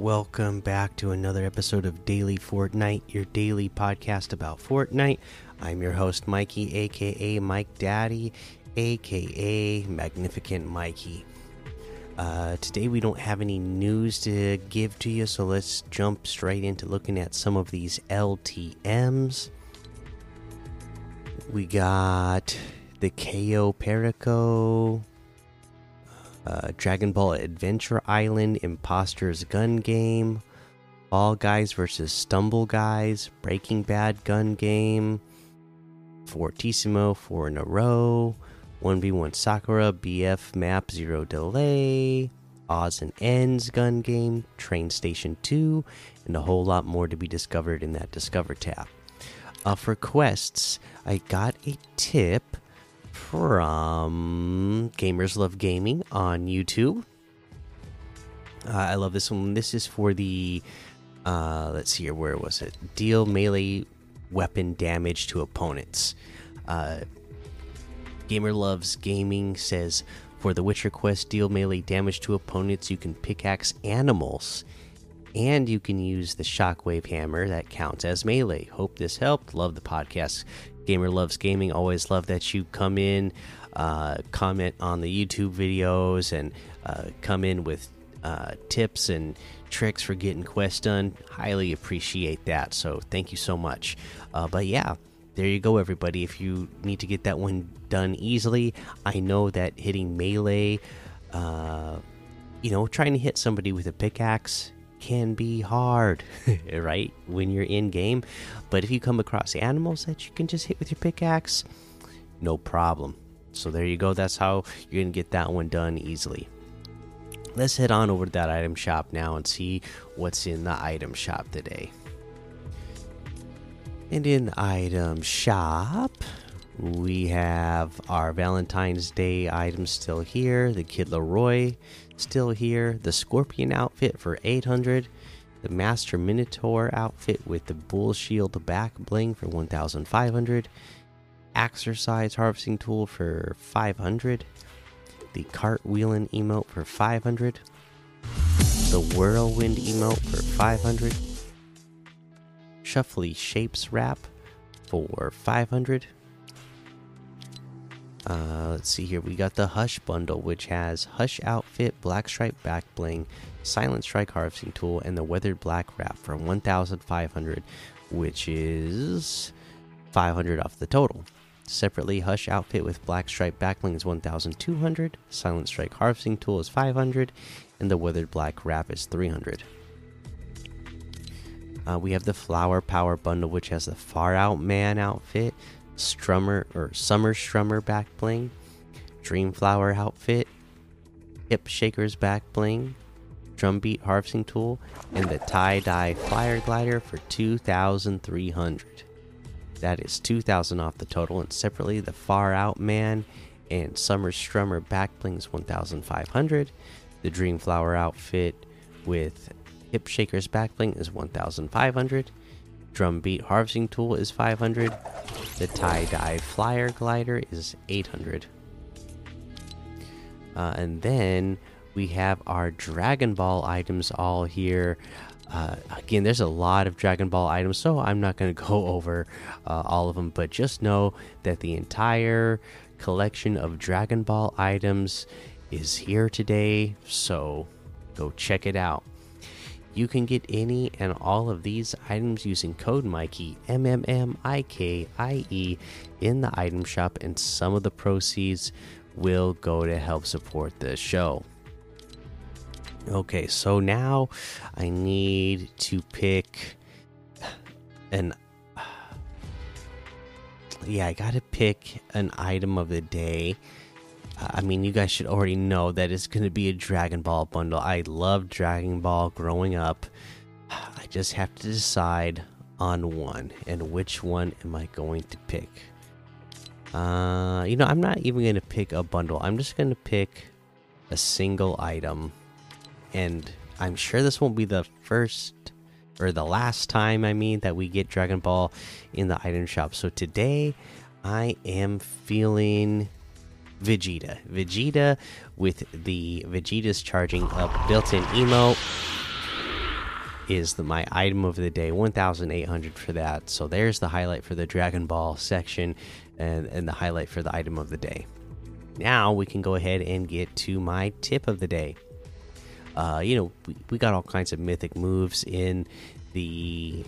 Welcome back to another episode of Daily Fortnite, your daily podcast about Fortnite. I'm your host, Mikey, aka Mike Daddy, aka Magnificent Mikey. Uh, today, we don't have any news to give to you, so let's jump straight into looking at some of these LTMs. We got the KO Perico, uh, Dragon Ball Adventure Island, Imposters Gun Game, All Guys versus Stumble Guys, Breaking Bad Gun Game, Fortissimo, four in a row, 1v1 Sakura, BF Map Zero Delay, Oz and Ends Gun Game, Train Station 2, and a whole lot more to be discovered in that Discover tab. Uh, for quests, I got a tip from Gamers Love Gaming on YouTube. Uh, I love this one. This is for the, uh, let's see here, where was it? Deal melee weapon damage to opponents. Uh, Gamer Loves Gaming says for the Witcher quest, deal melee damage to opponents, you can pickaxe animals. And you can use the shockwave hammer that counts as melee. Hope this helped. Love the podcast. Gamer Loves Gaming. Always love that you come in, uh, comment on the YouTube videos, and uh, come in with uh, tips and tricks for getting quests done. Highly appreciate that. So thank you so much. Uh, but yeah, there you go, everybody. If you need to get that one done easily, I know that hitting melee, uh, you know, trying to hit somebody with a pickaxe can be hard, right? When you're in game. But if you come across animals that you can just hit with your pickaxe, no problem. So there you go. That's how you're going to get that one done easily. Let's head on over to that item shop now and see what's in the item shop today. And in item shop, we have our Valentine's Day items still here. The Kid LAROI still here. The Scorpion outfit for 800. The Master Minotaur outfit with the Bull Shield back bling for 1500. Exercise harvesting tool for 500. The Cartwheeling emote for 500. The Whirlwind emote for 500. Shuffly Shapes wrap for 500. Uh, let's see here. We got the Hush bundle, which has Hush outfit, Black Stripe back bling, Silent Strike harvesting tool, and the Weathered Black wrap for 1,500, which is 500 off the total. Separately, Hush outfit with Black Stripe back bling is 1,200, Silent Strike harvesting tool is 500, and the Weathered Black wrap is 300. Uh, we have the Flower Power bundle, which has the Far Out Man outfit, strummer or summer strummer back bling, dreamflower outfit, hip shakers back bling, drumbeat harvesting tool, and the tie dye fire glider for 2,300. That is 2,000 off the total, and separately the far out man and summer strummer back is 1,500. The dreamflower outfit with hip shakers back bling is 1,500 drum beat harvesting tool is 500 the tie dye flyer glider is 800 uh, and then we have our dragon ball items all here. Uh, again there's a lot of dragon ball items so i'm not going to go over uh, all of them but just know that the entire collection of dragon ball items is here today so go check it out you can get any and all of these items using code Mikey M M M I K I E in the item shop, and some of the proceeds will go to help support the show. Okay, so now I need to pick an. Yeah, I gotta pick an item of the day. I mean, you guys should already know that it's going to be a Dragon Ball bundle. I loved Dragon Ball growing up. I just have to decide on one, and which one am I going to pick? Uh, you know, I'm not even going to pick a bundle. I'm just going to pick a single item, and I'm sure this won't be the first or the last time. I mean, that we get Dragon Ball in the item shop. So today, I am feeling Vegeta. Vegeta with the Vegeta's charging up built in emote. is the, my item of the day 1800 for that so there's the highlight for the dragon ball section and, and the highlight for the item of the day now we can go ahead and get to my tip of the day uh, you know we, we got all kinds of mythic moves in the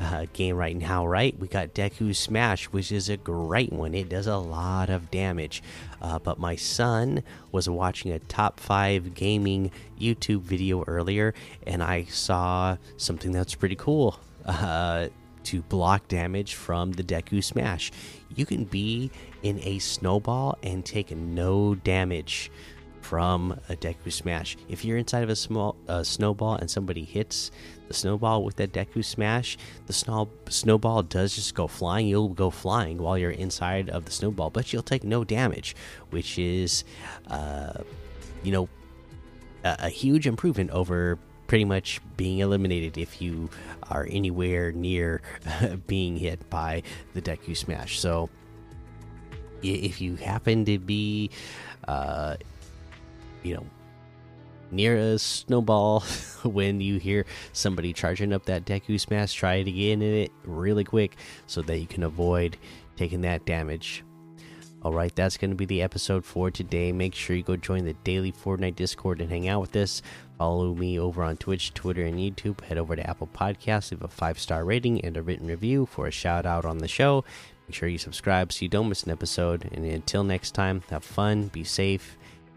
uh, game right now, right? We got Deku Smash, which is a great one. It does a lot of damage. Uh, but my son was watching a top five gaming YouTube video earlier, and I saw something that's pretty cool. Uh, to block damage from the Deku Smash, you can be in a snowball and take no damage from a Deku Smash. If you're inside of a small snowball and somebody hits the snowball with that Deku Smash, the snow snowball does just go flying. You'll go flying while you're inside of the snowball, but you'll take no damage, which is, uh, you know, a, a huge improvement over pretty much being eliminated if you are anywhere near being hit by the Deku Smash. So, if you happen to be uh, you know near a snowball when you hear somebody charging up that Deku Smash. Try it again in it really quick so that you can avoid taking that damage. Alright, that's going to be the episode for today. Make sure you go join the daily Fortnite Discord and hang out with us. Follow me over on Twitch, Twitter, and YouTube. Head over to Apple Podcasts, leave a five star rating and a written review for a shout out on the show. Make sure you subscribe so you don't miss an episode. And until next time, have fun, be safe,